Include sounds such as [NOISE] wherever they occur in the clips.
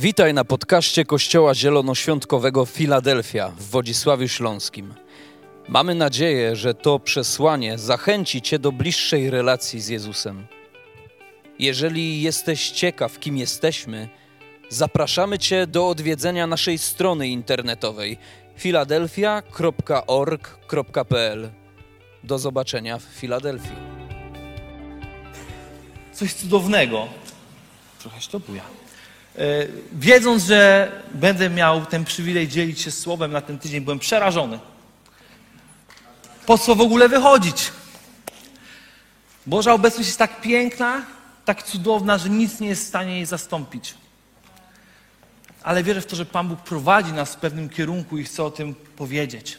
Witaj na podcaście Kościoła Zielonoświątkowego Filadelfia w Wodzisławiu Śląskim. Mamy nadzieję, że to przesłanie zachęci Cię do bliższej relacji z Jezusem. Jeżeli jesteś ciekaw, kim jesteśmy, zapraszamy Cię do odwiedzenia naszej strony internetowej filadelfia.org.pl. Do zobaczenia w Filadelfii. Coś cudownego. Trochę śtopuja. Wiedząc, że będę miał ten przywilej dzielić się słowem na ten tydzień, byłem przerażony. Po co w ogóle wychodzić? Boża obecność jest tak piękna, tak cudowna, że nic nie jest w stanie jej zastąpić. Ale wierzę w to, że Pan Bóg prowadzi nas w pewnym kierunku i chce o tym powiedzieć.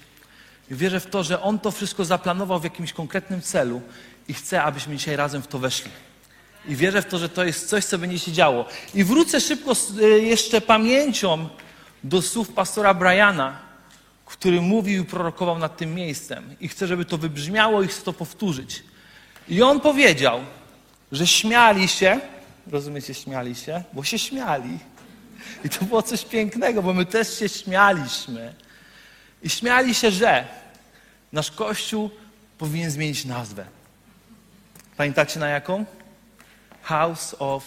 Wierzę w to, że On to wszystko zaplanował w jakimś konkretnym celu i chce, abyśmy dzisiaj razem w to weszli. I wierzę w to, że to jest coś, co będzie się działo. I wrócę szybko jeszcze pamięcią do słów pastora Briana, który mówił i prorokował nad tym miejscem. I chcę, żeby to wybrzmiało i chcę to powtórzyć. I on powiedział, że śmiali się, rozumiecie, śmiali się, bo się śmiali. I to było coś pięknego, bo my też się śmialiśmy. I śmiali się, że nasz kościół powinien zmienić nazwę. Pamiętacie na jaką? House of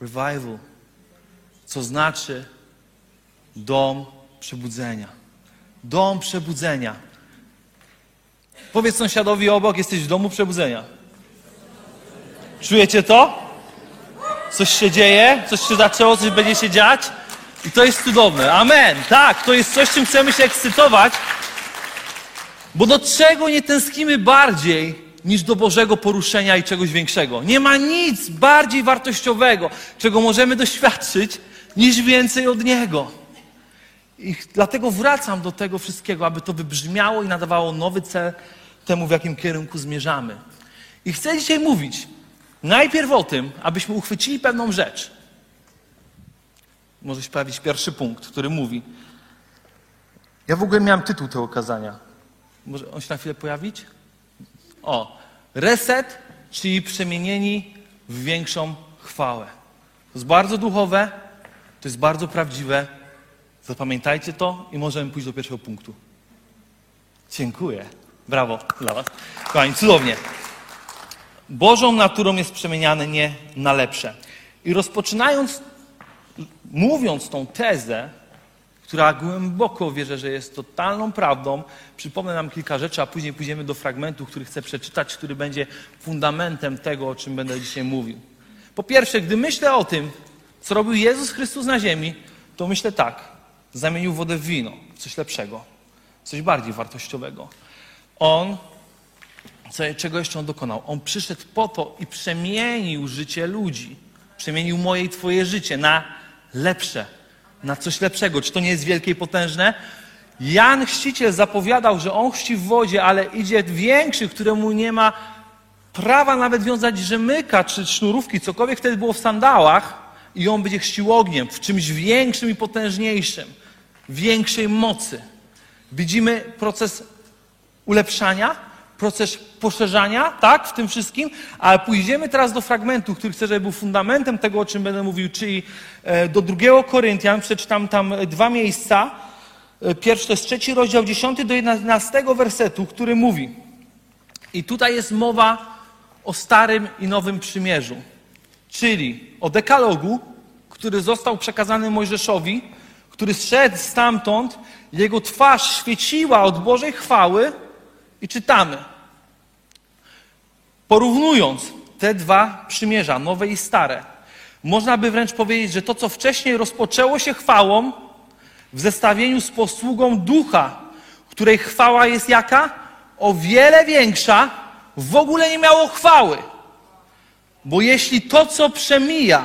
Revival, co znaczy dom przebudzenia. Dom przebudzenia. Powiedz sąsiadowi obok, jesteś w domu przebudzenia. Czujecie to? Coś się dzieje, coś się zaczęło, coś będzie się dziać. I to jest cudowne. Amen. Tak, to jest coś, czym chcemy się ekscytować. Bo do czego nie tęsknimy bardziej niż do Bożego poruszenia i czegoś większego? Nie ma nic bardziej wartościowego, czego możemy doświadczyć, niż więcej od Niego. I dlatego wracam do tego wszystkiego, aby to wybrzmiało i nadawało nowy cel temu, w jakim kierunku zmierzamy. I chcę dzisiaj mówić najpierw o tym, abyśmy uchwycili pewną rzecz. Może się pojawić pierwszy punkt, który mówi. Ja w ogóle miałem tytuł tego kazania. Może on się na chwilę pojawić? O, reset, czyli przemienieni w większą chwałę. To jest bardzo duchowe, to jest bardzo prawdziwe. Zapamiętajcie to i możemy pójść do pierwszego punktu. Dziękuję. Brawo dla Was. Kochani, cudownie. Bożą naturą jest przemieniane nie na lepsze. I rozpoczynając, mówiąc tą tezę, która głęboko wierzę, że jest totalną prawdą, przypomnę nam kilka rzeczy, a później pójdziemy do fragmentu, który chcę przeczytać, który będzie fundamentem tego, o czym będę dzisiaj mówił. Po pierwsze, gdy myślę o tym, co robił Jezus Chrystus na ziemi, to myślę tak. Zamienił wodę w wino, coś lepszego, coś bardziej wartościowego. On co, czego jeszcze on dokonał? On przyszedł po to i przemienił życie ludzi. Przemienił moje i Twoje życie na lepsze, na coś lepszego. Czy to nie jest wielkie i potężne? Jan Chrzciciel zapowiadał, że on chrzci w wodzie, ale idzie większy, któremu nie ma prawa nawet wiązać rzemyka czy sznurówki, cokolwiek wtedy było w sandałach i on będzie chrzcił ogniem, w czymś większym i potężniejszym, większej mocy. Widzimy proces ulepszania, proces poszerzania, tak, w tym wszystkim, ale pójdziemy teraz do fragmentu, który chcę, żeby był fundamentem tego, o czym będę mówił, czyli e, do drugiego Koryntian, przeczytam tam dwa miejsca. E, pierwszy to jest trzeci rozdział, 10 do 11 wersetu, który mówi, i tutaj jest mowa o Starym i Nowym Przymierzu, czyli o dekalogu, który został przekazany Mojżeszowi, który zszedł stamtąd, jego twarz świeciła od Bożej chwały, i czytamy. Porównując te dwa przymierza, nowe i stare, można by wręcz powiedzieć, że to, co wcześniej rozpoczęło się chwałą, w zestawieniu z posługą ducha, której chwała jest jaka? O wiele większa, w ogóle nie miało chwały. Bo jeśli to, co przemija,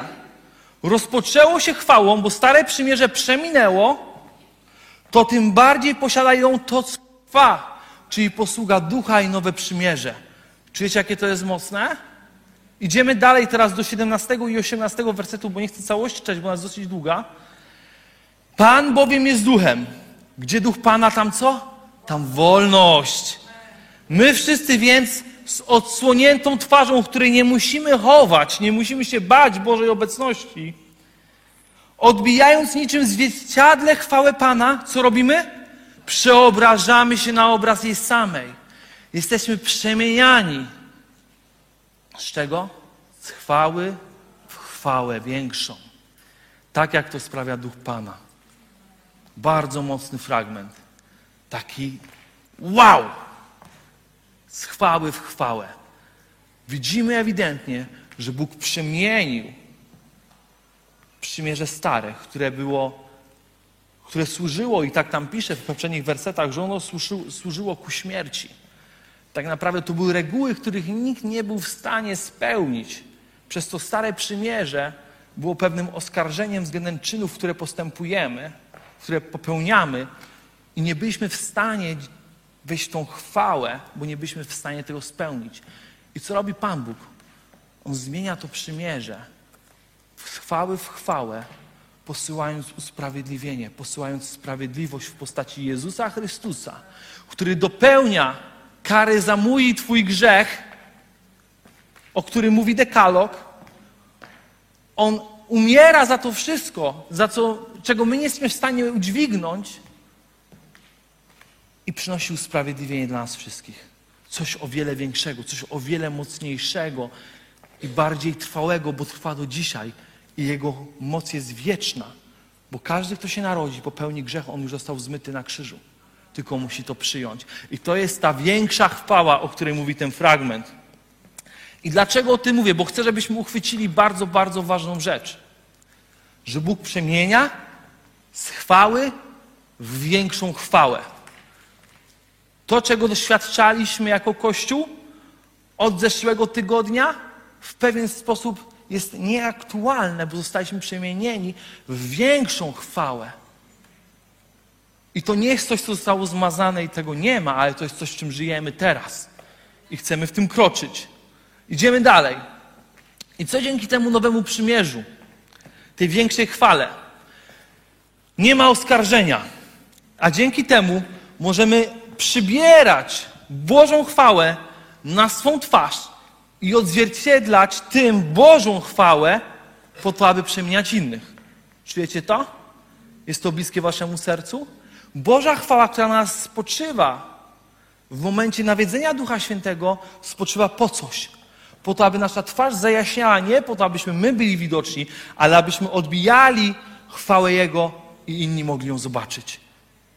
rozpoczęło się chwałą, bo stare przymierze przeminęło, to tym bardziej posiadają to, co trwa czyli posługa ducha i nowe przymierze. Czujecie, jakie to jest mocne? Idziemy dalej teraz do 17 i 18 wersetu, bo nie chcę całości czytać, bo ona jest dosyć długa. Pan bowiem jest duchem. Gdzie duch Pana, tam co? Tam wolność. My wszyscy więc z odsłoniętą twarzą, której nie musimy chować, nie musimy się bać Bożej obecności, Odbijając niczym zwierciadle chwałę Pana, co robimy? Przeobrażamy się na obraz jej samej. Jesteśmy przemieniani. Z czego? Z chwały w chwałę większą. Tak jak to sprawia Duch Pana. Bardzo mocny fragment. Taki wow! Z chwały w chwałę. Widzimy ewidentnie, że Bóg przemienił przymierze stare, które było, które służyło, i tak tam pisze w poprzednich wersetach, że ono służyło, ku śmierci. Tak naprawdę to były reguły, których nikt nie był w stanie spełnić. Przez to stare przymierze było pewnym oskarżeniem względem czynów, które postępujemy, które popełniamy, i nie byliśmy w stanie wejść w tą chwałę, bo nie byliśmy w stanie tego spełnić. I co robi Pan Bóg? On zmienia to przymierze z chwały w chwałę, posyłając usprawiedliwienie, posyłając sprawiedliwość w postaci Jezusa Chrystusa, który dopełnia kary za mój i Twój grzech, o którym mówi Dekalog. On umiera za to wszystko, za co, czego my nie jesteśmy w stanie udźwignąć i przynosi usprawiedliwienie dla nas wszystkich. Coś o wiele większego, coś o wiele mocniejszego i bardziej trwałego, bo trwa do dzisiaj i Jego moc jest wieczna. Bo każdy, kto się narodzi, popełni grzech, on już został zmyty na krzyżu. Tylko musi to przyjąć. I to jest ta większa chwała, o której mówi ten fragment. I dlaczego o tym mówię? Bo chcę, żebyśmy uchwycili bardzo, bardzo ważną rzecz. Że Bóg przemienia z chwały w większą chwałę. To, czego doświadczaliśmy jako Kościół od zeszłego tygodnia, w pewien sposób jest nieaktualne, bo zostaliśmy przemienieni w większą chwałę. I to nie jest coś, co zostało zmazane i tego nie ma, ale to jest coś, czym żyjemy teraz. I chcemy w tym kroczyć. Idziemy dalej. I co dzięki temu nowemu przymierzu, tej większej chwale? Nie ma oskarżenia, a dzięki temu możemy przybierać Bożą chwałę na swą twarz i odzwierciedlać tym Bożą chwałę po to, aby przemieniać innych. Czujecie to? Jest to bliskie waszemu sercu? Boża chwała, która na nas spoczywa w momencie nawiedzenia Ducha Świętego, spoczywa po coś. Po to, aby nasza twarz zajaśniała, nie po to, abyśmy my byli widoczni, ale abyśmy odbijali chwałę Jego i inni mogli ją zobaczyć.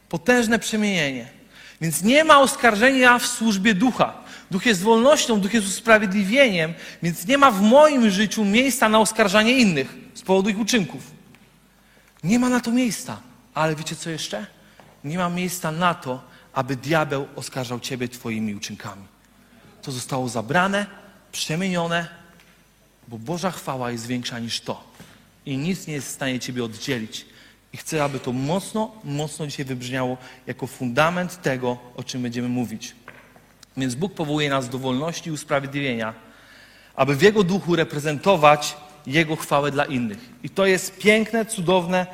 Potężne przemienienie. Więc nie ma oskarżenia w służbie ducha. Duch jest wolnością, duch jest usprawiedliwieniem, więc nie ma w moim życiu miejsca na oskarżanie innych z powodu ich uczynków. Nie ma na to miejsca. Ale wiecie co jeszcze? Nie ma miejsca na to, aby diabeł oskarżał ciebie twoimi uczynkami. To zostało zabrane, przemienione, bo Boża chwała jest większa niż to. I nic nie jest w stanie ciebie oddzielić. I chcę, aby to mocno, mocno dzisiaj wybrzmiało jako fundament tego, o czym będziemy mówić. Więc Bóg powołuje nas do wolności i usprawiedliwienia, aby w Jego duchu reprezentować Jego chwałę dla innych. I to jest piękne, cudowne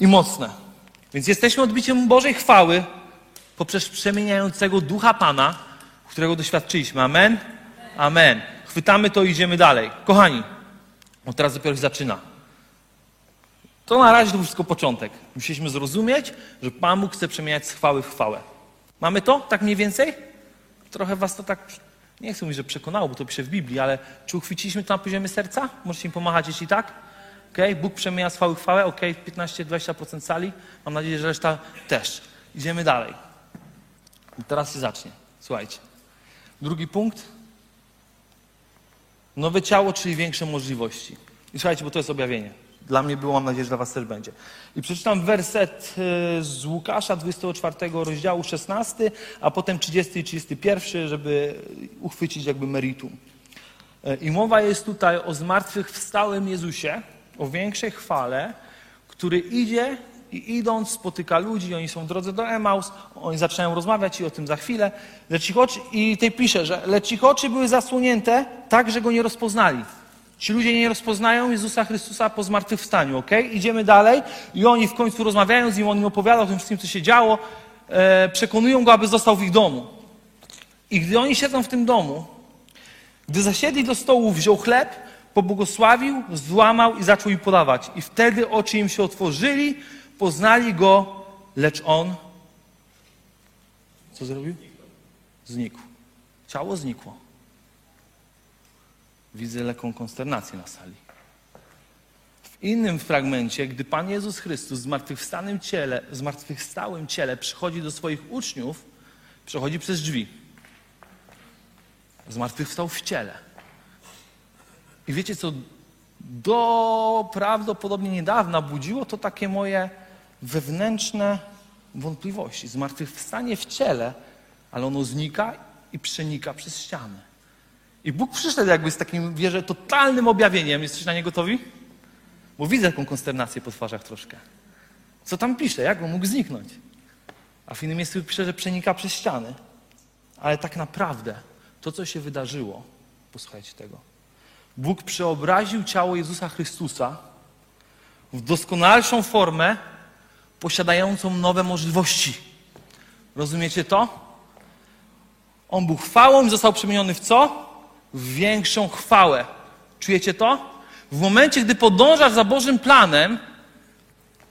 i mocne. Więc jesteśmy odbiciem Bożej chwały poprzez przemieniającego ducha Pana, którego doświadczyliśmy. Amen? Amen. Chwytamy to i idziemy dalej. Kochani, od teraz dopiero się zaczyna. To na razie to wszystko początek. Musieliśmy zrozumieć, że Pan Bóg chce przemieniać z chwały w chwałę. Mamy to? Tak mniej więcej? Trochę was to tak, nie chcę mówić, że przekonało, bo to pisze w Biblii, ale czy uchwyciliśmy to na poziomie serca? Możecie mi pomachać, jeśli tak? Okay? Bóg przemienia z w chwałę, ok, 15-20% sali. Mam nadzieję, że reszta też. Idziemy dalej. I teraz się zacznie. Słuchajcie. Drugi punkt. Nowe ciało, czyli większe możliwości. I słuchajcie, bo to jest objawienie. Dla mnie było, mam nadzieję, że dla was też będzie. I przeczytam werset y, z Łukasza 24 rozdziału 16, a potem 30 i 31, żeby uchwycić jakby meritum. Y, I mowa jest tutaj o zmartwychwstałym Jezusie, o większej chwale, który idzie i idąc spotyka ludzi, oni są w drodze do Emaus, oni zaczynają rozmawiać i o tym za chwilę. Lecz ich oczy, I tej pisze, że lecz ich oczy były zasłonięte tak, że go nie rozpoznali. Ci ludzie nie rozpoznają Jezusa Chrystusa po zmartwychwstaniu, ok? Idziemy dalej i oni w końcu rozmawiają z nim, on im opowiada o tym wszystkim, co się działo, e, przekonują go, aby został w ich domu. I gdy oni siedzą w tym domu, gdy zasiedli do stołu, wziął chleb, pobłogosławił, złamał i zaczął im podawać. I wtedy oczy im się otworzyli, poznali go, lecz on. Co zrobił? Znikł. Ciało znikło. Widzę lekką konsternację na sali. W innym fragmencie, gdy Pan Jezus Chrystus w zmartwychwstałym ciele, zmartwychwstałym ciele przychodzi do swoich uczniów, przechodzi przez drzwi. Zmartwychwstał w ciele. I wiecie co? Do prawdopodobnie niedawna budziło to takie moje wewnętrzne wątpliwości. Zmartwychwstanie w ciele, ale ono znika i przenika przez ściany. I Bóg przyszedł jakby z takim, wierzę, totalnym objawieniem. Jesteście na nie gotowi? Bo widzę taką konsternację po twarzach troszkę. Co tam pisze? Jak on mógł zniknąć? A w innym miejscu pisze, że przenika przez ściany. Ale tak naprawdę to, co się wydarzyło, posłuchajcie tego. Bóg przeobraził ciało Jezusa Chrystusa w doskonalszą formę, posiadającą nowe możliwości. Rozumiecie to? On był chwałą i został przemieniony w co? W większą chwałę. Czujecie to? W momencie, gdy podążasz za Bożym planem,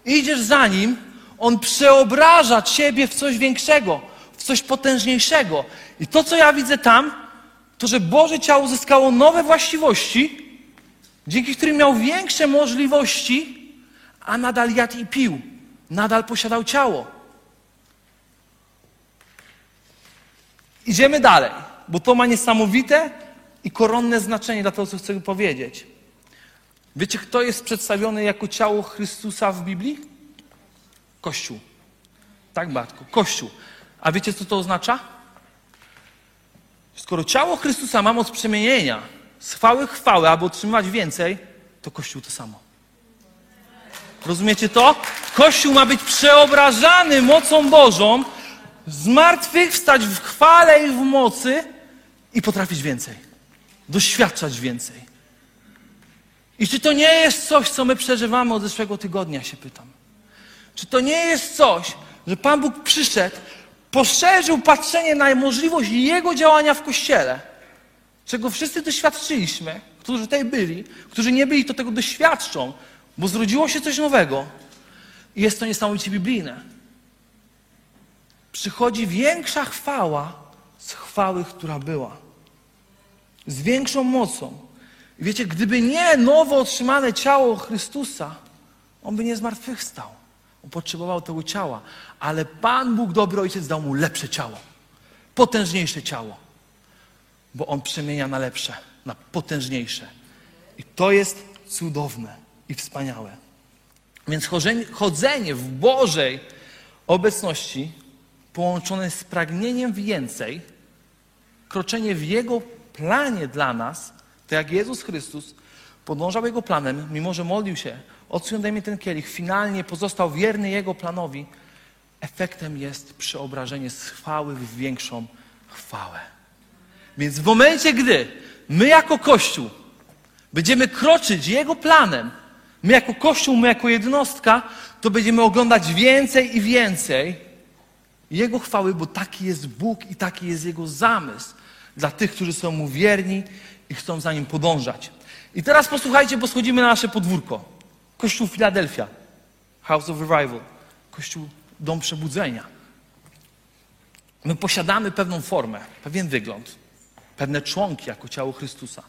idziesz za Nim, On przeobraża Ciebie w coś większego, w coś potężniejszego. I to, co ja widzę tam, to, że Boże ciało uzyskało nowe właściwości, dzięki którym miał większe możliwości, a nadal jadł i pił. Nadal posiadał ciało. Idziemy dalej, bo to ma niesamowite i koronne znaczenie dla tego, co chcę powiedzieć. Wiecie, kto jest przedstawiony jako ciało Chrystusa w Biblii? Kościół. Tak, Batku, Kościół. A wiecie, co to oznacza? Skoro ciało Chrystusa ma moc przemienienia z chwały chwały, aby otrzymać więcej, to Kościół to samo. Rozumiecie to? Kościół ma być przeobrażany mocą Bożą, z martwych wstać w chwale i w mocy i potrafić więcej. Doświadczać więcej. I czy to nie jest coś, co my przeżywamy od zeszłego tygodnia, się pytam. Czy to nie jest coś, że Pan Bóg przyszedł, poszerzył patrzenie na możliwość Jego działania w Kościele, czego wszyscy doświadczyliśmy, którzy tutaj byli, którzy nie byli, to tego doświadczą, bo zrodziło się coś nowego. I jest to niesamowicie biblijne. Przychodzi większa chwała z chwały, która była. Z większą mocą. Wiecie, gdyby nie nowo otrzymane ciało Chrystusa, on by nie zmartwychwstał. Potrzebował tego ciała, ale Pan Bóg, dobry Ojciec, dał mu lepsze ciało, potężniejsze ciało, bo On przemienia na lepsze, na potężniejsze. I to jest cudowne i wspaniałe. Więc chodzenie, chodzenie w Bożej obecności połączone z pragnieniem więcej, kroczenie w Jego planie dla nas, to jak Jezus Chrystus podążał Jego planem, mimo że modlił się, Daj mi ten kielich, finalnie pozostał wierny Jego planowi, efektem jest przeobrażenie z chwały w większą chwałę. Więc w momencie, gdy my jako Kościół będziemy kroczyć Jego planem, my jako Kościół, my jako jednostka, to będziemy oglądać więcej i więcej Jego chwały, bo taki jest Bóg i taki jest Jego zamysł dla tych, którzy są Mu wierni i chcą za Nim podążać. I teraz posłuchajcie, bo schodzimy na nasze podwórko. Kościół Filadelfia, House of Revival, Kościół Dom Przebudzenia. My posiadamy pewną formę, pewien wygląd, pewne członki jako ciało Chrystusa.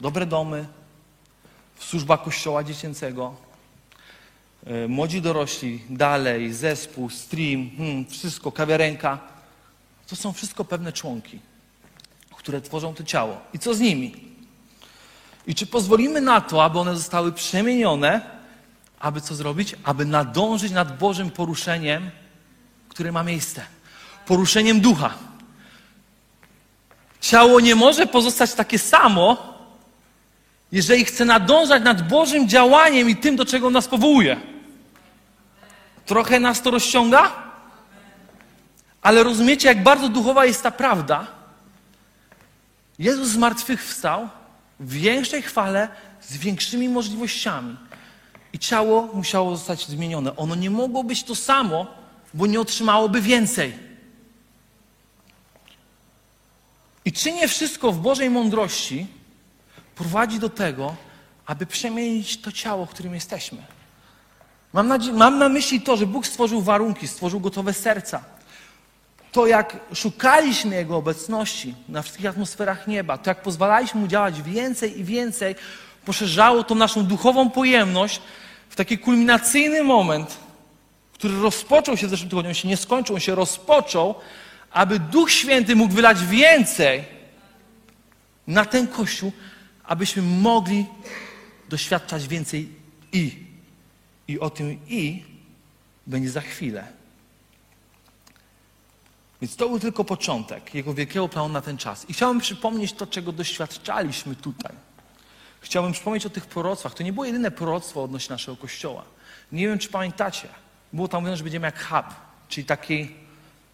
Dobre domy, służba Kościoła Dziecięcego, e, młodzi dorośli, dalej, zespół, stream, hmm, wszystko, kawiarenka. To są wszystko pewne członki, które tworzą to ciało. I co z nimi? I czy pozwolimy na to, aby one zostały przemienione, aby co zrobić? Aby nadążyć nad Bożym poruszeniem, które ma miejsce. Poruszeniem ducha. Ciało nie może pozostać takie samo, jeżeli chce nadążać nad Bożym działaniem i tym, do czego nas powołuje. Trochę nas to rozciąga, ale rozumiecie, jak bardzo duchowa jest ta prawda. Jezus z martwych wstał w większej chwale, z większymi możliwościami. I ciało musiało zostać zmienione. Ono nie mogło być to samo, bo nie otrzymałoby więcej. I czy nie wszystko w Bożej mądrości prowadzi do tego, aby przemienić to ciało, którym jesteśmy. Mam, mam na myśli to, że Bóg stworzył warunki, stworzył gotowe serca. To, jak szukaliśmy Jego obecności na wszystkich atmosferach nieba, to jak pozwalaliśmy Mu działać więcej i więcej, poszerzało tą naszą duchową pojemność w taki kulminacyjny moment, który rozpoczął się w zeszłym tygodniu, on się nie skończył, on się rozpoczął, aby Duch Święty mógł wylać więcej na ten Kościół, abyśmy mogli doświadczać więcej i. I o tym i będzie za chwilę. Więc to był tylko początek jego wielkiego planu na ten czas. I chciałbym przypomnieć to, czego doświadczaliśmy tutaj. Chciałbym przypomnieć o tych proroctwach. To nie było jedyne proroctwo odnośnie naszego kościoła. Nie wiem, czy pamiętacie. Było tam mówione, że będziemy jak hub, czyli taki,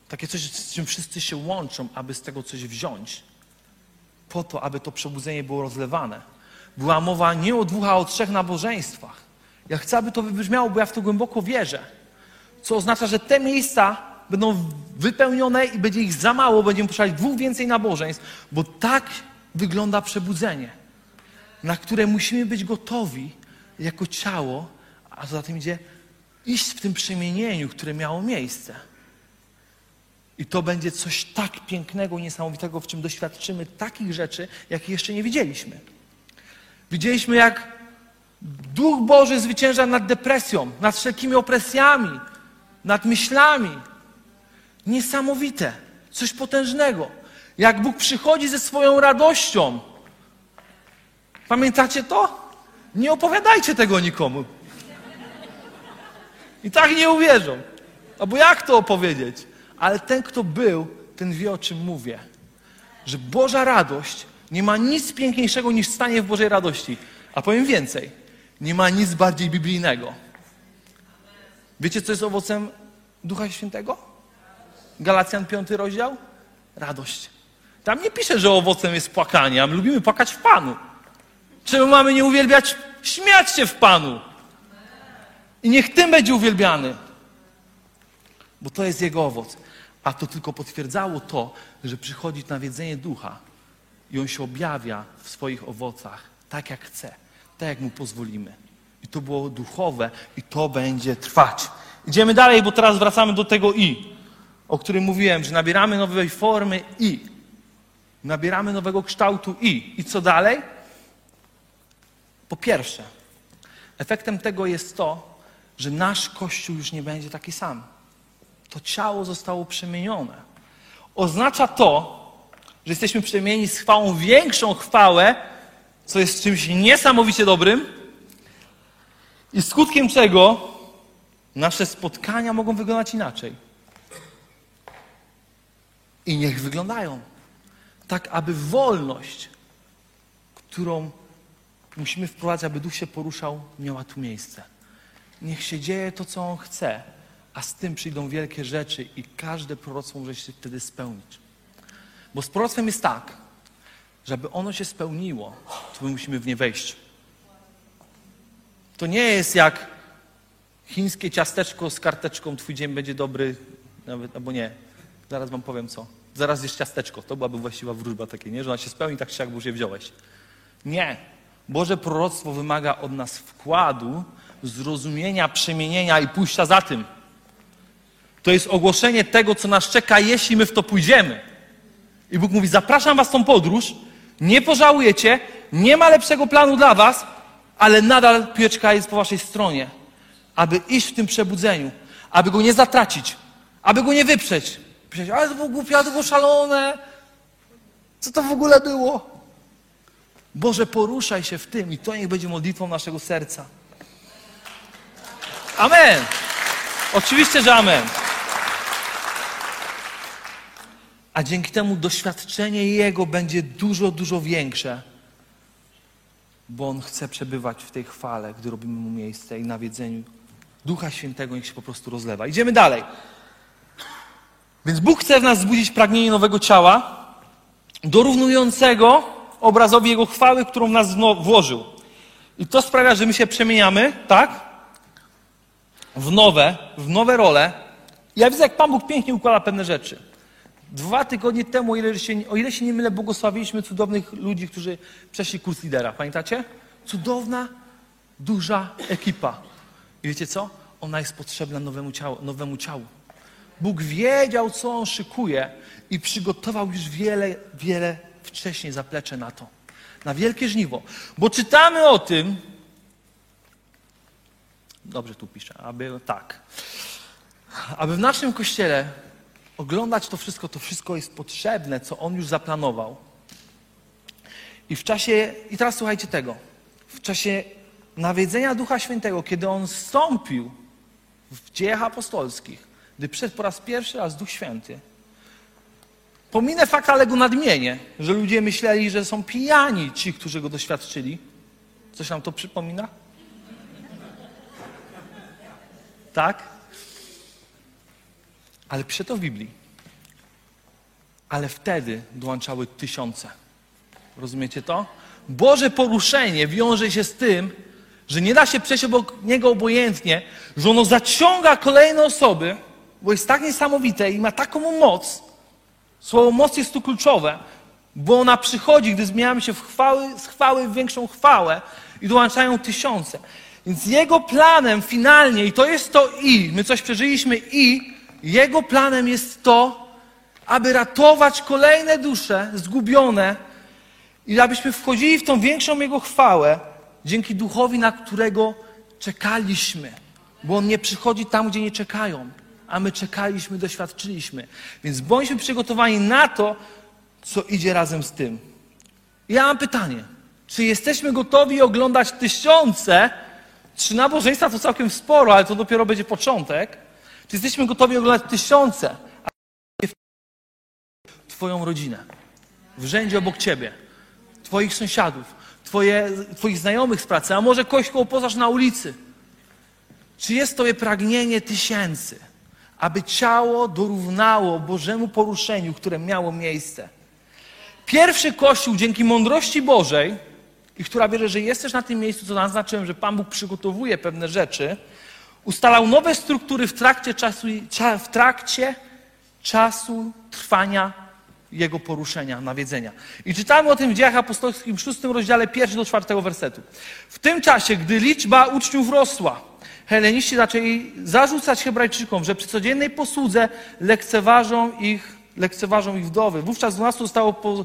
takie coś, z czym wszyscy się łączą, aby z tego coś wziąć. Po to, aby to przebudzenie było rozlewane. Była mowa nie o dwóch, a o trzech nabożeństwach. Ja chcę, aby to wybrzmiało, bo ja w to głęboko wierzę. Co oznacza, że te miejsca będą wypełnione i będzie ich za mało, będziemy potrzebować dwóch więcej nabożeństw, bo tak wygląda przebudzenie, na które musimy być gotowi jako ciało, a za tym idzie iść w tym przemienieniu, które miało miejsce. I to będzie coś tak pięknego, niesamowitego, w czym doświadczymy takich rzeczy, jakich jeszcze nie widzieliśmy. Widzieliśmy, jak Duch Boży zwycięża nad depresją, nad wszelkimi opresjami, nad myślami. Niesamowite, coś potężnego. Jak Bóg przychodzi ze swoją radością. Pamiętacie to? Nie opowiadajcie tego nikomu. I tak nie uwierzą. Albo jak to opowiedzieć? Ale ten, kto był, ten wie, o czym mówię. Że Boża radość nie ma nic piękniejszego niż stanie w Bożej radości. A powiem więcej, nie ma nic bardziej biblijnego. Wiecie, co jest owocem Ducha Świętego? Galacjan 5 rozdział? Radość. Tam nie pisze, że owocem jest płakanie, a my lubimy płakać w Panu. Czemu mamy nie uwielbiać? Śmiać się w Panu. I niech tym będzie uwielbiany. Bo to jest jego owoc. A to tylko potwierdzało to, że przychodzi nawiedzenie ducha i on się objawia w swoich owocach tak jak chce, tak jak mu pozwolimy. I to było duchowe i to będzie trwać. Idziemy dalej, bo teraz wracamy do tego i, o którym mówiłem, że nabieramy nowej formy i. Nabieramy nowego kształtu i. I co dalej? Po pierwsze, efektem tego jest to, że nasz Kościół już nie będzie taki sam. To ciało zostało przemienione. Oznacza to, że jesteśmy przemienieni z chwałą większą chwałę, co jest czymś niesamowicie dobrym, i skutkiem czego nasze spotkania mogą wyglądać inaczej. I niech wyglądają tak, aby wolność, którą musimy wprowadzić, aby duch się poruszał, miała tu miejsce. Niech się dzieje to, co on chce, a z tym przyjdą wielkie rzeczy i każde proroctwo może się wtedy spełnić. Bo z proroctwem jest tak, żeby ono się spełniło, to my musimy w nie wejść. To nie jest jak chińskie ciasteczko z karteczką, twój dzień będzie dobry, nawet, albo nie. Zaraz wam powiem co. Zaraz jest ciasteczko. To byłaby właściwa wróżba takie, nie? Że ona się spełni tak czy jak, bo już je wziąłeś. Nie. Boże proroctwo wymaga od nas wkładu, zrozumienia, przemienienia i pójścia za tym. To jest ogłoszenie tego, co nas czeka, jeśli my w to pójdziemy. I Bóg mówi: Zapraszam Was w tą podróż, nie pożałujecie, nie ma lepszego planu dla Was, ale nadal piłeczka jest po Waszej stronie, aby iść w tym przebudzeniu, aby go nie zatracić, aby go nie wyprzeć. Myśleć, ale to było głupie, to było szalone. Co to w ogóle było? Boże, poruszaj się w tym i to niech będzie modlitwą naszego serca. Amen. Oczywiście, że amen. A dzięki temu doświadczenie Jego będzie dużo, dużo większe, bo On chce przebywać w tej chwale, gdy robimy Mu miejsce i nawiedzeniu Ducha Świętego niech się po prostu rozlewa. Idziemy dalej. Więc Bóg chce w nas wzbudzić pragnienie nowego ciała, dorównującego obrazowi Jego chwały, którą w nas włożył. I to sprawia, że my się przemieniamy, tak? W nowe, w nowe role. Ja widzę, jak Pan Bóg pięknie układa pewne rzeczy. Dwa tygodnie temu, o ile, się, o ile się nie mylę, błogosławiliśmy cudownych ludzi, którzy przeszli kurs lidera. Pamiętacie? Cudowna, duża ekipa. I wiecie co? Ona jest potrzebna nowemu ciału. Nowemu ciału. Bóg wiedział, co On szykuje i przygotował już wiele, wiele wcześniej zaplecze na to. Na wielkie żniwo. Bo czytamy o tym, dobrze tu piszę, aby tak, aby w naszym kościele oglądać to wszystko, to wszystko jest potrzebne, co On już zaplanował. I w czasie, i teraz słuchajcie tego, w czasie nawiedzenia Ducha Świętego, kiedy On wstąpił w dziejach apostolskich, gdy przyszedł po raz pierwszy raz Duch Święty, pominę fakt, ale go nadmienię, że ludzie myśleli, że są pijani ci, którzy go doświadczyli. Coś nam to przypomina? Tak? Ale pisze to w Biblii. Ale wtedy dołączały tysiące. Rozumiecie to? Boże poruszenie wiąże się z tym, że nie da się przejść obok niego obojętnie, że ono zaciąga kolejne osoby, bo jest tak niesamowite i ma taką moc. Słowo moc jest tu kluczowe, bo ona przychodzi, gdy zmieniamy się w chwały, z chwały w większą chwałę i dołączają tysiące. Więc jego planem finalnie, i to jest to i, my coś przeżyliśmy i, jego planem jest to, aby ratować kolejne dusze zgubione i abyśmy wchodzili w tą większą Jego chwałę dzięki Duchowi, na którego czekaliśmy. Bo On nie przychodzi tam, gdzie nie czekają, a my czekaliśmy, doświadczyliśmy. Więc bądźmy przygotowani na to, co idzie razem z tym. Ja mam pytanie. Czy jesteśmy gotowi oglądać tysiące? Trzy nabożeństwa to całkiem sporo, ale to dopiero będzie początek. Czy jesteśmy gotowi oglądać tysiące? A Twoją rodzinę, w rzędzie obok Ciebie, Twoich sąsiadów, twoje, Twoich znajomych z pracy, a może kogoś, kogo poznasz na ulicy. Czy jest Tobie pragnienie tysięcy, aby ciało dorównało Bożemu poruszeniu, które miało miejsce? Pierwszy Kościół dzięki mądrości Bożej, i która wierzy, że jesteś na tym miejscu, co naznaczyłem, że Pan Bóg przygotowuje pewne rzeczy, ustalał nowe struktury w trakcie czasu, w trakcie czasu trwania jego poruszenia, nawiedzenia. I czytamy o tym w dziejach apostolskich w szóstym rozdziale, pierwszy do czwartego wersetu. W tym czasie, gdy liczba uczniów rosła, heleniści zaczęli zarzucać Hebrajczykom, że przy codziennej posłudze lekceważą ich, lekceważą ich wdowy. Wówczas 12 zostało po,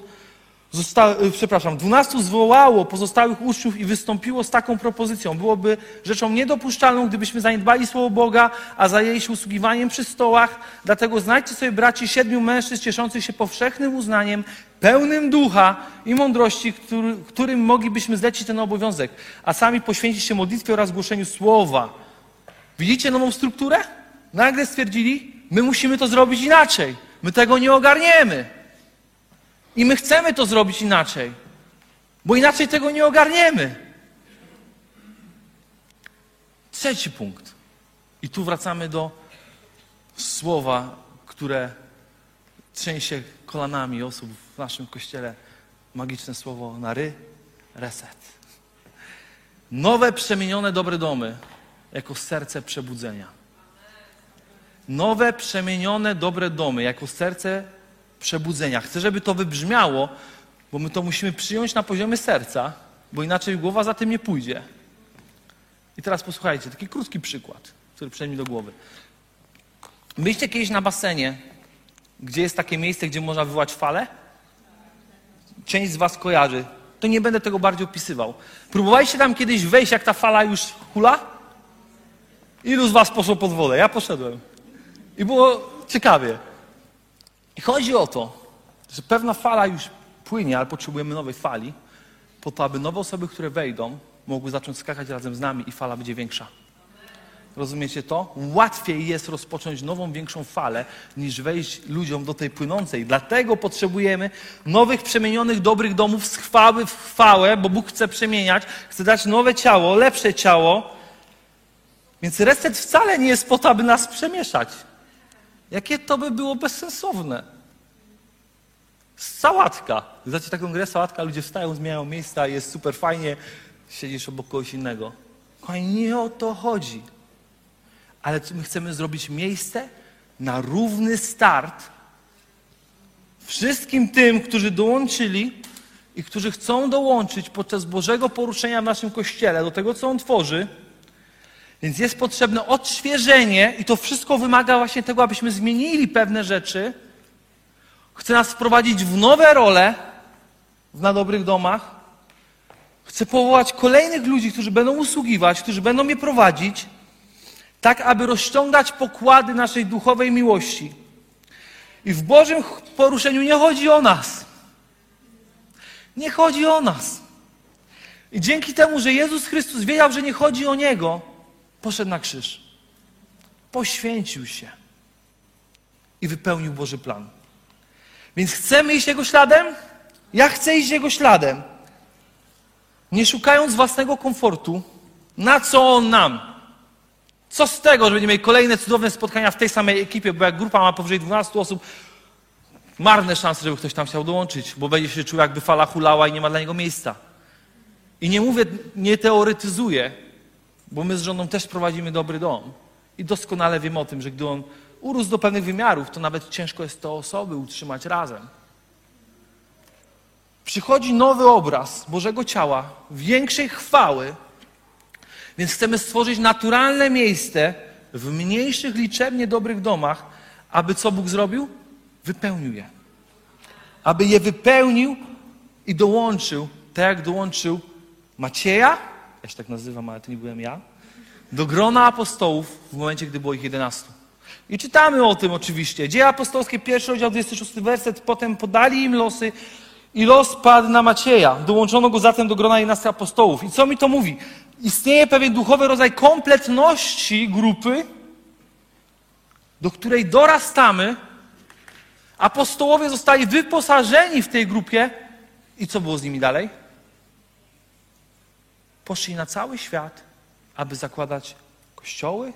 Zosta, y, przepraszam, dwunastu zwołało pozostałych uczniów i wystąpiło z taką propozycją. Byłoby rzeczą niedopuszczalną, gdybyśmy zaniedbali Słowo Boga, a zajęli się usługiwaniem przy stołach. Dlatego znajdźcie sobie, braci, siedmiu mężczyzn cieszących się powszechnym uznaniem, pełnym ducha i mądrości, który, którym moglibyśmy zlecić ten obowiązek, a sami poświęcić się modlitwie oraz głoszeniu Słowa. Widzicie nową strukturę? Nagle stwierdzili, my musimy to zrobić inaczej. My tego nie ogarniemy. I my chcemy to zrobić inaczej, bo inaczej tego nie ogarniemy. Trzeci punkt. I tu wracamy do słowa, które trzęsie kolanami osób w naszym kościele. Magiczne słowo na ry, reset. Nowe, przemienione dobre domy jako serce przebudzenia. Nowe, przemienione dobre domy jako serce przebudzenia. Chcę, żeby to wybrzmiało, bo my to musimy przyjąć na poziomie serca, bo inaczej głowa za tym nie pójdzie. I teraz posłuchajcie, taki krótki przykład, który przyszedł mi do głowy. Byliście kiedyś na basenie, gdzie jest takie miejsce, gdzie można wywołać falę? Część z was kojarzy. To nie będę tego bardziej opisywał. Próbowaliście tam kiedyś wejść, jak ta fala już hula? Ilu z was poszło pod wodę? Ja poszedłem. I było ciekawie. I chodzi o to, że pewna fala już płynie, ale potrzebujemy nowej fali, po to, aby nowe osoby, które wejdą, mogły zacząć skakać razem z nami i fala będzie większa. Rozumiecie to? Łatwiej jest rozpocząć nową, większą falę, niż wejść ludziom do tej płynącej. Dlatego potrzebujemy nowych, przemienionych, dobrych domów z chwały w chwałę, bo Bóg chce przemieniać, chce dać nowe ciało, lepsze ciało. Więc reset wcale nie jest po to, aby nas przemieszać. Jakie to by było bezsensowne? Sałatka. Znacie taką grę sałatka, ludzie wstają, zmieniają miejsca, jest super fajnie, siedzisz obok kogoś innego. Kochani, nie o to chodzi. Ale my chcemy zrobić miejsce na równy start Wszystkim tym, którzy dołączyli i którzy chcą dołączyć podczas Bożego poruszenia w naszym kościele do tego, co On tworzy. Więc jest potrzebne odświeżenie i to wszystko wymaga właśnie tego, abyśmy zmienili pewne rzeczy. Chce nas wprowadzić w nowe role w na dobrych domach. Chce powołać kolejnych ludzi, którzy będą usługiwać, którzy będą je prowadzić, tak aby rozciągać pokłady naszej duchowej miłości. I w Bożym poruszeniu nie chodzi o nas. Nie chodzi o nas. I dzięki temu, że Jezus Chrystus wiedział, że nie chodzi o Niego, poszedł na krzyż. Poświęcił się i wypełnił Boży plan. Więc chcemy iść Jego śladem? Ja chcę iść Jego śladem. Nie szukając własnego komfortu, na co On nam? Co z tego, że będziemy mieli kolejne cudowne spotkania w tej samej ekipie, bo jak grupa ma powyżej 12 osób, marne szanse, żeby ktoś tam chciał dołączyć, bo będzie się czuł, jakby fala hulała i nie ma dla niego miejsca. I nie mówię, nie teoretyzuję, bo my z żoną też prowadzimy dobry dom. I doskonale wiemy o tym, że gdy on urósł do pewnych wymiarów, to nawet ciężko jest te osoby utrzymać razem. Przychodzi nowy obraz Bożego ciała, większej chwały, więc chcemy stworzyć naturalne miejsce w mniejszych, liczebnie dobrych domach, aby co Bóg zrobił? Wypełnił je. Aby je wypełnił i dołączył, tak jak dołączył Macieja, ja się tak nazywam, ale to nie byłem ja, do grona apostołów w momencie, gdy było ich 11. I czytamy o tym oczywiście. Dzieje apostolskie, pierwszy rozdział, 26 werset. Potem podali im losy i los padł na Macieja. Dołączono go zatem do grona 11 apostołów. I co mi to mówi? Istnieje pewien duchowy rodzaj kompletności grupy, do której dorastamy. Apostołowie zostali wyposażeni w tej grupie. I co było z nimi dalej? Poszli na cały świat, aby zakładać kościoły,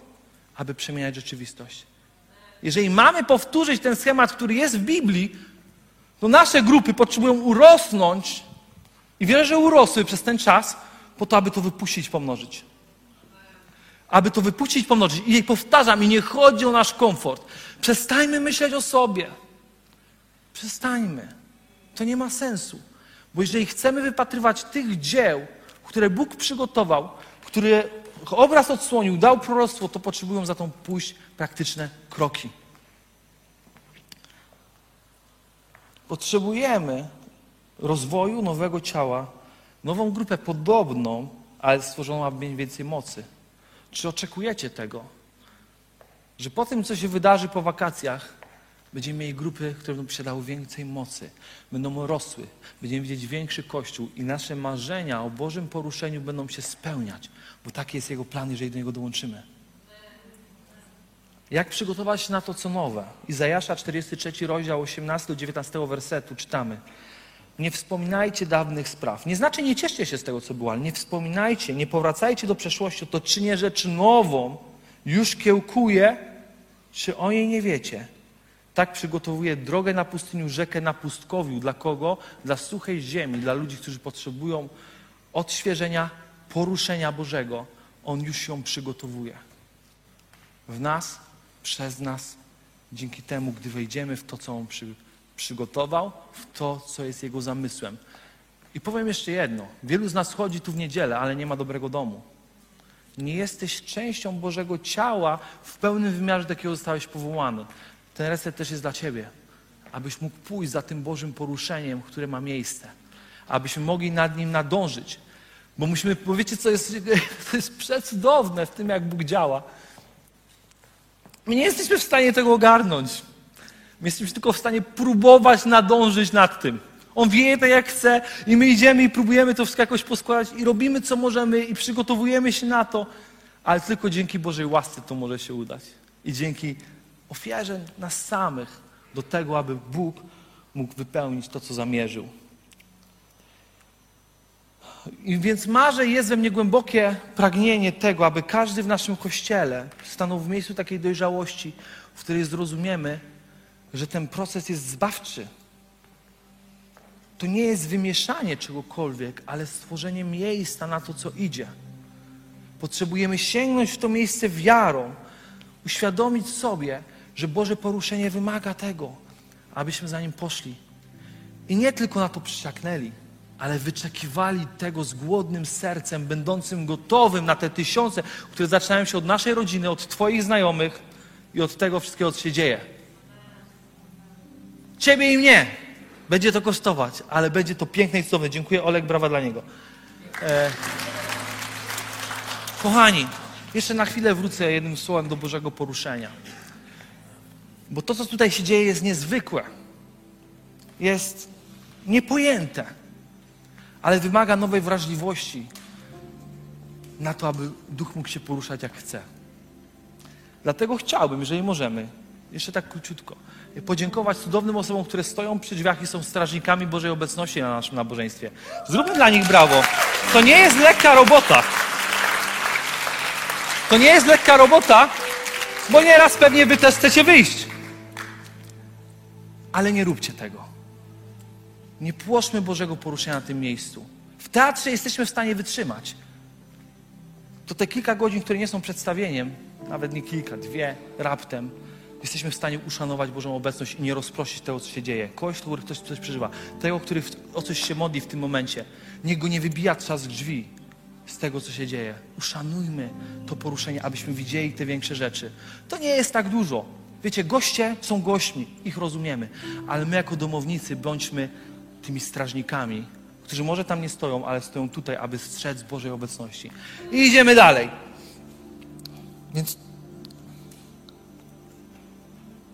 aby przemieniać rzeczywistość. Jeżeli mamy powtórzyć ten schemat, który jest w Biblii, to nasze grupy potrzebują urosnąć i wierzę, że urosły przez ten czas, po to, aby to wypuścić, pomnożyć. Aby to wypuścić, pomnożyć. I powtarzam, i nie chodzi o nasz komfort. Przestańmy myśleć o sobie. Przestańmy. To nie ma sensu. Bo jeżeli chcemy wypatrywać tych dzieł, które Bóg przygotował, które obraz odsłonił, dał proroctwo, to potrzebują za to pójść praktyczne kroki. Potrzebujemy rozwoju nowego ciała, nową grupę podobną, ale stworzoną, aby mieć więcej mocy. Czy oczekujecie tego? Że po tym, co się wydarzy po wakacjach, będziemy mieli grupy, które będą posiadały więcej mocy, będą rosły, będziemy widzieć większy Kościół i nasze marzenia o Bożym poruszeniu będą się spełniać, bo taki jest Jego plan, jeżeli do niego dołączymy. Jak przygotować się na to, co nowe? Izajasza 43 rozdział 18-19 wersetu czytamy. Nie wspominajcie dawnych spraw. Nie znaczy nie cieszcie się z tego, co było, ale nie wspominajcie, nie powracajcie do przeszłości, to czynię rzecz nową, już kiełkuje, czy o niej nie wiecie. Tak przygotowuje drogę na pustyniu, rzekę na pustkowiu. Dla kogo? Dla suchej ziemi, dla ludzi, którzy potrzebują odświeżenia, poruszenia Bożego. On już ją przygotowuje. W nas, przez nas, dzięki temu, gdy wejdziemy w to, co On przy, przygotował, w to, co jest Jego zamysłem. I powiem jeszcze jedno. Wielu z nas chodzi tu w niedzielę, ale nie ma dobrego domu. Nie jesteś częścią Bożego ciała w pełnym wymiarze, do jakiego zostałeś powołany. Ten reset też jest dla Ciebie, abyś mógł pójść za tym Bożym poruszeniem, które ma miejsce, abyśmy mogli nad nim nadążyć. Bo musimy, bo wiecie, co jest, [LAUGHS] jest przecudowne w tym, jak Bóg działa. My nie jesteśmy w stanie tego ogarnąć. My jesteśmy tylko w stanie próbować nadążyć nad tym. On wie tak jak chce i my idziemy i próbujemy to jakoś poskładać i robimy co możemy i przygotowujemy się na to, ale tylko dzięki Bożej łasce to może się udać. I dzięki ofierze nas samych do tego, aby Bóg mógł wypełnić to, co zamierzył. I więc marzę, jest we mnie głębokie pragnienie tego, aby każdy w naszym kościele stanął w miejscu takiej dojrzałości, w której zrozumiemy, że ten proces jest zbawczy. To nie jest wymieszanie czegokolwiek, ale stworzenie miejsca na to, co idzie. Potrzebujemy sięgnąć w to miejsce wiarą, uświadomić sobie, że Boże poruszenie wymaga tego, abyśmy za Nim poszli. I nie tylko na to przysiaknęli, ale wyczekiwali tego z głodnym sercem, będącym gotowym na te tysiące, które zaczynają się od naszej rodziny, od Twoich znajomych i od tego wszystkiego, co się dzieje. Ciebie i mnie będzie to kosztować, ale będzie to piękne i cudowne. Dziękuję, Olek, brawa dla niego. E... Kochani, jeszcze na chwilę wrócę jednym słowem do Bożego poruszenia. Bo to, co tutaj się dzieje, jest niezwykłe. Jest niepojęte. Ale wymaga nowej wrażliwości na to, aby duch mógł się poruszać jak chce. Dlatego chciałbym, jeżeli możemy, jeszcze tak króciutko, podziękować cudownym osobom, które stoją przy drzwiach i są strażnikami Bożej obecności na naszym nabożeństwie. Zróbmy dla nich brawo. To nie jest lekka robota. To nie jest lekka robota, bo nieraz pewnie wy też chcecie wyjść. Ale nie róbcie tego. Nie płoszmy Bożego poruszenia na tym miejscu. W teatrze jesteśmy w stanie wytrzymać. To te kilka godzin, które nie są przedstawieniem, nawet nie kilka, dwie, raptem, jesteśmy w stanie uszanować Bożą obecność i nie rozprosić tego, co się dzieje. Kogoś, który ktoś coś przeżywa, tego, który o coś się modli w tym momencie. Niech go nie wybija czas drzwi z tego, co się dzieje. Uszanujmy to poruszenie, abyśmy widzieli te większe rzeczy. To nie jest tak dużo. Wiecie, goście są gośćmi, ich rozumiemy, ale my jako domownicy bądźmy tymi strażnikami, którzy może tam nie stoją, ale stoją tutaj, aby strzec Bożej obecności. I idziemy dalej. Więc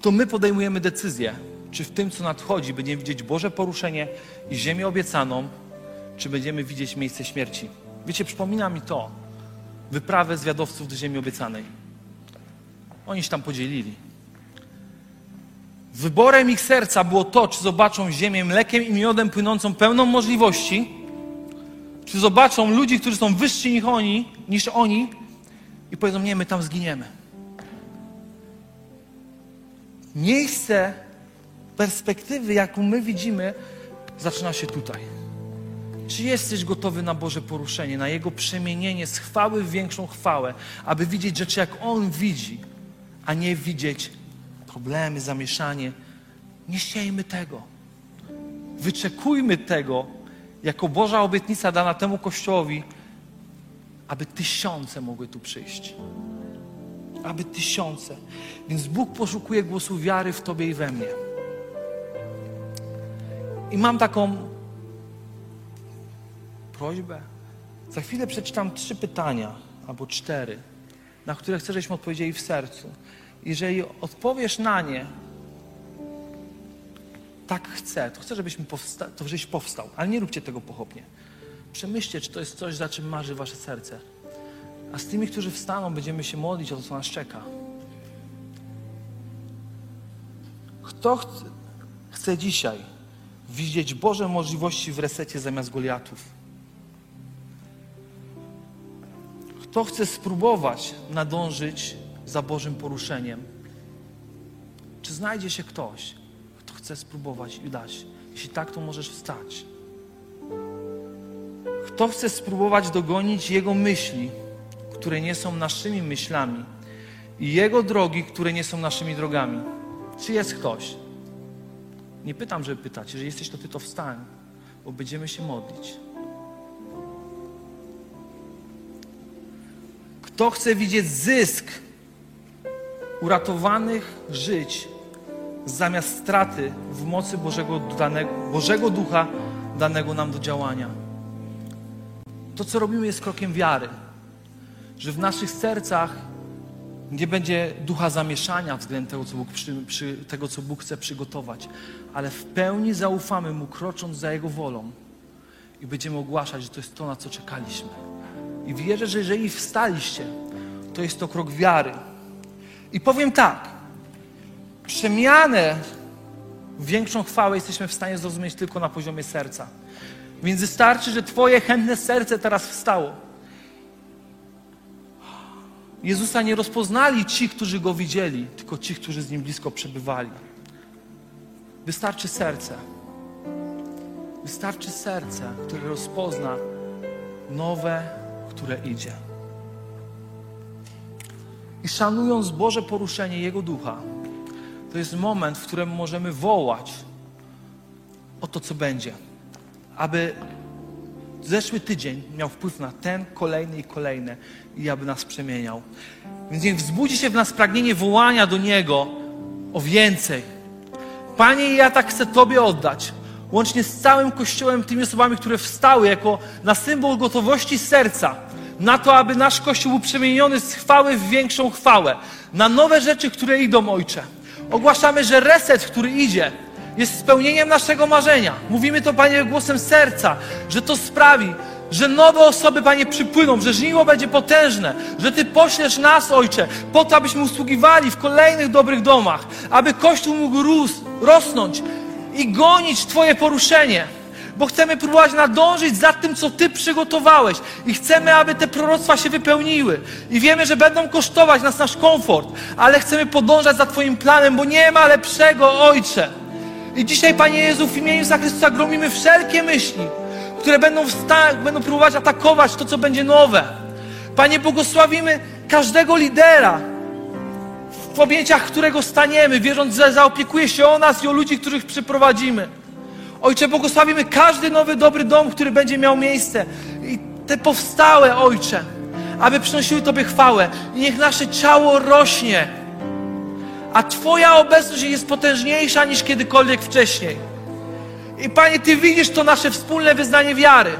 to my podejmujemy decyzję, czy w tym, co nadchodzi, będziemy widzieć Boże poruszenie i ziemię obiecaną, czy będziemy widzieć miejsce śmierci. Wiecie, przypomina mi to wyprawę zwiadowców do ziemi obiecanej. Oni się tam podzielili. Wyborem ich serca było to, czy zobaczą ziemię mlekiem i miodem płynącą pełną możliwości, czy zobaczą ludzi, którzy są wyżsi niż oni, niż oni i powiedzą, nie, my tam zginiemy. Miejsce perspektywy, jaką my widzimy, zaczyna się tutaj. Czy jesteś gotowy na Boże poruszenie, na Jego przemienienie z chwały w większą chwałę, aby widzieć rzeczy, jak On widzi, a nie widzieć problemy, zamieszanie. Nie siejmy tego. Wyczekujmy tego jako Boża obietnica dana temu Kościołowi, aby tysiące mogły tu przyjść. Aby tysiące. Więc Bóg poszukuje głosu wiary w Tobie i we mnie. I mam taką prośbę. Za chwilę przeczytam trzy pytania albo cztery, na które chcę, żebyśmy odpowiedzieli w sercu. Jeżeli odpowiesz na nie, tak chcę, to chcę, żebyśmy powsta- to żebyś powstał, ale nie róbcie tego pochopnie. Przemyślcie, czy to jest coś, za czym marzy wasze serce. A z tymi, którzy wstaną, będziemy się modlić o to, co nas czeka. Kto chce, chce dzisiaj widzieć Boże możliwości w resecie zamiast Goliatów? Kto chce spróbować nadążyć za Bożym poruszeniem? Czy znajdzie się ktoś, kto chce spróbować i dać? Jeśli tak, to możesz wstać. Kto chce spróbować dogonić Jego myśli, które nie są naszymi myślami, i Jego drogi, które nie są naszymi drogami? Czy jest ktoś? Nie pytam, żeby pytać. Jeżeli jesteś, to Ty to wstań, bo będziemy się modlić. Kto chce widzieć zysk uratowanych żyć zamiast straty w mocy Bożego, danego, Bożego Ducha danego nam do działania? To, co robimy, jest krokiem wiary, że w naszych sercach nie będzie ducha zamieszania względem tego, co Bóg, przy, przy, tego, co Bóg chce przygotować, ale w pełni zaufamy Mu, krocząc za Jego wolą i będziemy ogłaszać, że to jest to, na co czekaliśmy. I wierzę, że jeżeli wstaliście, to jest to krok wiary. I powiem tak, przemianę większą chwałę jesteśmy w stanie zrozumieć tylko na poziomie serca. Więc wystarczy, że Twoje chętne serce teraz wstało. Jezusa nie rozpoznali ci, którzy Go widzieli, tylko ci, którzy z Nim blisko przebywali. Wystarczy serce. Wystarczy serce, które rozpozna nowe, które idzie. Szanując Boże poruszenie Jego ducha, to jest moment, w którym możemy wołać o to, co będzie. Aby zeszły tydzień miał wpływ na ten, kolejny i kolejne i aby nas przemieniał. Więc niech wzbudzi się w nas pragnienie wołania do Niego o więcej. Panie, ja tak chcę Tobie oddać. Łącznie z całym Kościołem, tymi osobami, które wstały jako na symbol gotowości serca, na to, aby nasz Kościół był przemieniony z chwały w większą chwałę, na nowe rzeczy, które idą, Ojcze. Ogłaszamy, że reset, który idzie, jest spełnieniem naszego marzenia. Mówimy to, Panie, głosem serca, że to sprawi, że nowe osoby, Panie, przypłyną, że żniwo będzie potężne, że Ty poślesz nas, Ojcze, po to, abyśmy usługiwali w kolejnych dobrych domach, aby Kościół mógł rosnąć i gonić Twoje poruszenie. Bo chcemy próbować nadążyć za tym, co Ty przygotowałeś. I chcemy, aby te proroctwa się wypełniły. I wiemy, że będą kosztować nas nasz komfort, ale chcemy podążać za Twoim planem, bo nie ma lepszego, Ojcze. I dzisiaj, Panie Jezu, w imieniu Jezusa Chrystusa gromimy wszelkie myśli, które będą, wsta- będą próbować atakować to, co będzie nowe. Panie, błogosławimy każdego lidera, w objęciach którego staniemy, wierząc, że zaopiekuje się o nas i o ludzi, których przyprowadzimy. Ojcze, błogosławimy każdy nowy, dobry dom, który będzie miał miejsce. I te powstałe, Ojcze, aby przynosiły Tobie chwałę. I niech nasze ciało rośnie, a Twoja obecność jest potężniejsza niż kiedykolwiek wcześniej. I Panie, Ty widzisz to nasze wspólne wyznanie wiary.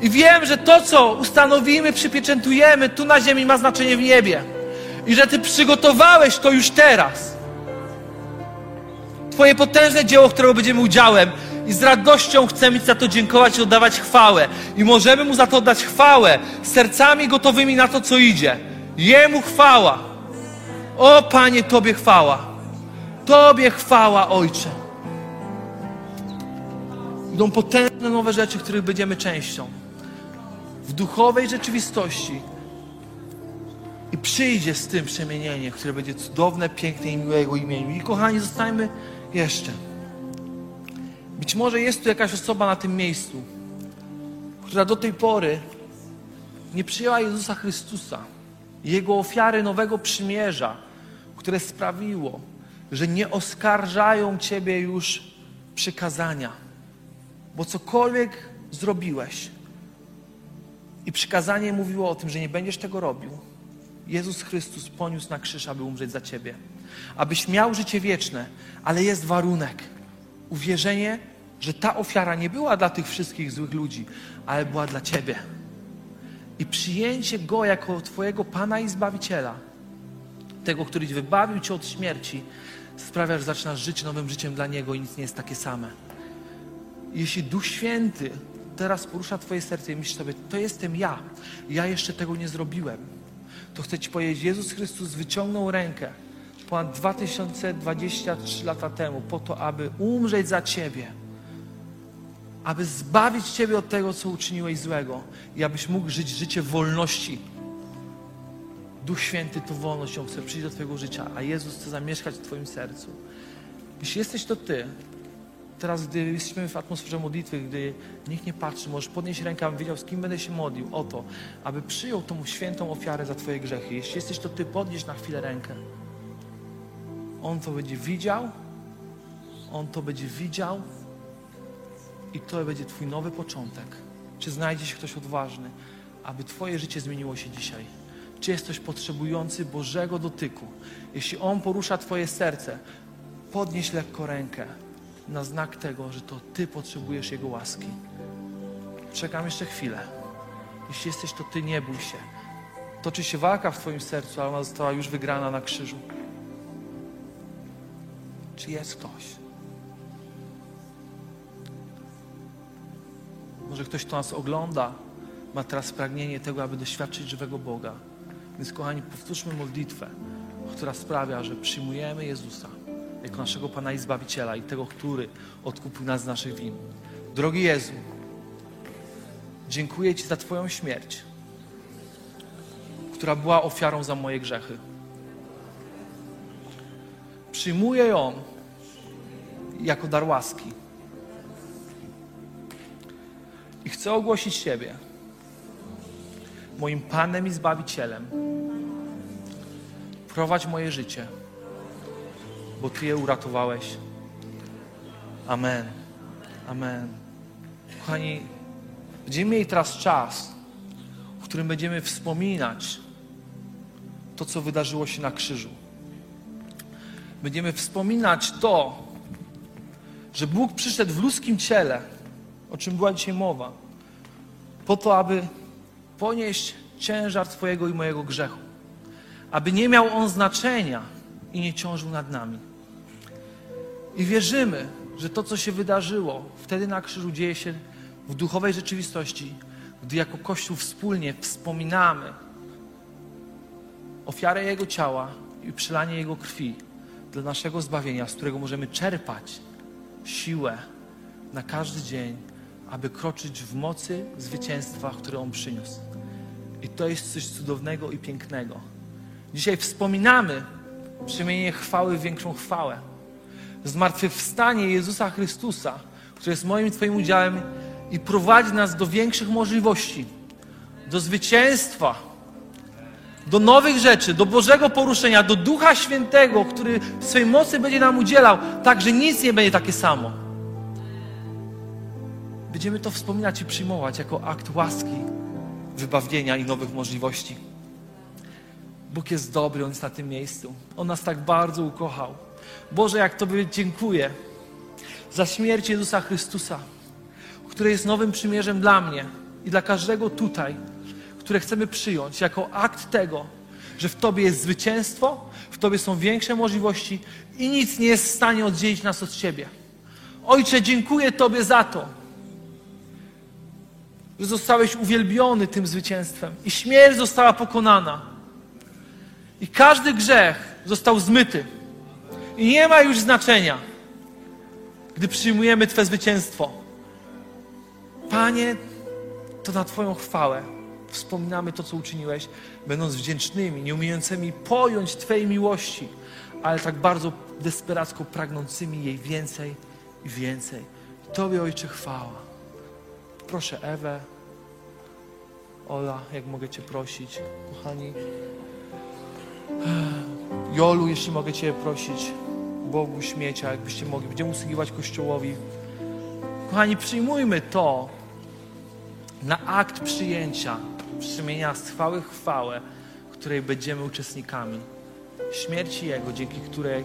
I wiem, że to, co ustanowimy, przypieczętujemy tu na ziemi, ma znaczenie w niebie. I że Ty przygotowałeś to już teraz. Twoje potężne dzieło, którego będziemy udziałem. I z radością chcemy za to dziękować i oddawać chwałę. I możemy Mu za to oddać chwałę, sercami gotowymi na to, co idzie. Jemu chwała. O Panie, Tobie chwała. Tobie chwała, Ojcze. Idą potężne nowe rzeczy, których będziemy częścią. W duchowej rzeczywistości. I przyjdzie z tym przemienienie, które będzie cudowne, piękne i miłe Jego imieniu. I kochani, zostańmy jeszcze. Być może jest tu jakaś osoba na tym miejscu, która do tej pory nie przyjęła Jezusa Chrystusa, Jego ofiary nowego przymierza, które sprawiło, że nie oskarżają Ciebie już przykazania, bo cokolwiek zrobiłeś i przykazanie mówiło o tym, że nie będziesz tego robił, Jezus Chrystus poniósł na krzyż, aby umrzeć za Ciebie, abyś miał życie wieczne, ale jest warunek. Uwierzenie, że ta ofiara nie była dla tych wszystkich złych ludzi, ale była dla Ciebie. I przyjęcie Go jako Twojego Pana i Zbawiciela, tego, który wybawił Cię od śmierci, sprawia, że zaczynasz żyć nowym życiem dla Niego i nic nie jest takie same. Jeśli Duch Święty teraz porusza Twoje serce i myślisz sobie, to jestem ja, ja jeszcze tego nie zrobiłem, to chcę Ci powiedzieć, Jezus Chrystus wyciągnął rękę ponad 2023 lata temu po to, aby umrzeć za Ciebie, aby zbawić Ciebie od tego, co uczyniłeś złego i abyś mógł żyć życie wolności. Duch Święty to wolność, On chce przyjść do Twojego życia, a Jezus chce zamieszkać w Twoim sercu. Jeśli jesteś to Ty, teraz, gdy jesteśmy w atmosferze modlitwy, gdy nikt nie patrzy, możesz podnieść rękę, abym wiedział, z kim będę się modlił, o to, aby przyjął tą świętą ofiarę za Twoje grzechy. Jeśli jesteś to Ty, podnieś na chwilę rękę. On to będzie widział, On to będzie widział i to będzie Twój nowy początek. Czy znajdzie się ktoś odważny, aby Twoje życie zmieniło się dzisiaj? Czy jesteś potrzebujący Bożego dotyku? Jeśli On porusza Twoje serce, podnieś lekko rękę na znak tego, że to Ty potrzebujesz Jego łaski. Czekam jeszcze chwilę. Jeśli jesteś to Ty, nie bój się. Toczy się walka w Twoim sercu, ale ona została już wygrana na krzyżu. Czy jest ktoś? Może ktoś, kto nas ogląda, ma teraz pragnienie tego, aby doświadczyć żywego Boga. Więc, kochani, powtórzmy modlitwę, która sprawia, że przyjmujemy Jezusa jako naszego Pana i Zbawiciela i tego, który odkupił nas z naszych win. Drogi Jezu, dziękuję Ci za Twoją śmierć, która była ofiarą za moje grzechy. Przyjmuję ją jako dar łaski. Chcę ogłosić Ciebie moim Panem i Zbawicielem. Prowadź moje życie. bo Ty je uratowałeś. Amen. Amen. Kochani, będziemy mieli teraz czas, w którym będziemy wspominać to, co wydarzyło się na krzyżu. Będziemy wspominać to, że Bóg przyszedł w ludzkim ciele, o czym była dzisiaj mowa, po to, aby ponieść ciężar Twojego i mojego grzechu, aby nie miał on znaczenia i nie ciążył nad nami. I wierzymy, że to, co się wydarzyło wtedy na krzyżu, dzieje się w duchowej rzeczywistości, gdy jako Kościół wspólnie wspominamy ofiarę Jego ciała i przelanie Jego krwi dla naszego zbawienia, z którego możemy czerpać siłę na każdy dzień, aby kroczyć w mocy zwycięstwa, które On przyniósł. I to jest coś cudownego i pięknego. Dzisiaj wspominamy przemienienie chwały w większą chwałę. Zmartwychwstanie Jezusa Chrystusa, które jest moim Twoim udziałem i prowadzi nas do większych możliwości, do zwycięstwa, do nowych rzeczy, do Bożego poruszenia, do Ducha Świętego, który w swej mocy będzie nam udzielał, tak że nic nie będzie takie samo. Będziemy to wspominać i przyjmować jako akt łaski, wybawienia i nowych możliwości. Bóg jest dobry, On jest na tym miejscu. On nas tak bardzo ukochał. Boże, jak Tobie dziękuję za śmierć Jezusa Chrystusa, który jest nowym przymierzem dla mnie i dla każdego tutaj, które chcemy przyjąć jako akt tego, że w Tobie jest zwycięstwo, w Tobie są większe możliwości i nic nie jest w stanie oddzielić nas od Ciebie. Ojcze, dziękuję Tobie za to, że zostałeś uwielbiony tym zwycięstwem i śmierć została pokonana. I każdy grzech został zmyty. I nie ma już znaczenia, gdy przyjmujemy Twe zwycięstwo. Panie, to na Twoją chwałę wspominamy to, co uczyniłeś, będąc wdzięcznymi, nie umiejącymi pojąć Twojej miłości, ale tak bardzo desperacko pragnącymi jej więcej i więcej. Tobie, Ojcze, chwała. Proszę Ewę, Ola, jak mogę Cię prosić, kochani. Jolu, jeśli mogę Cię prosić, Bogu śmiecia, jakbyście mogli, będziemy usługiwać Kościołowi. Kochani, przyjmujmy to na akt przyjęcia, przemienia z chwały chwałę, której będziemy uczestnikami. Śmierci Jego, dzięki której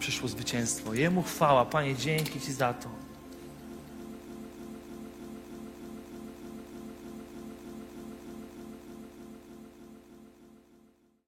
przyszło zwycięstwo. Jemu chwała, Panie, dzięki Ci za to.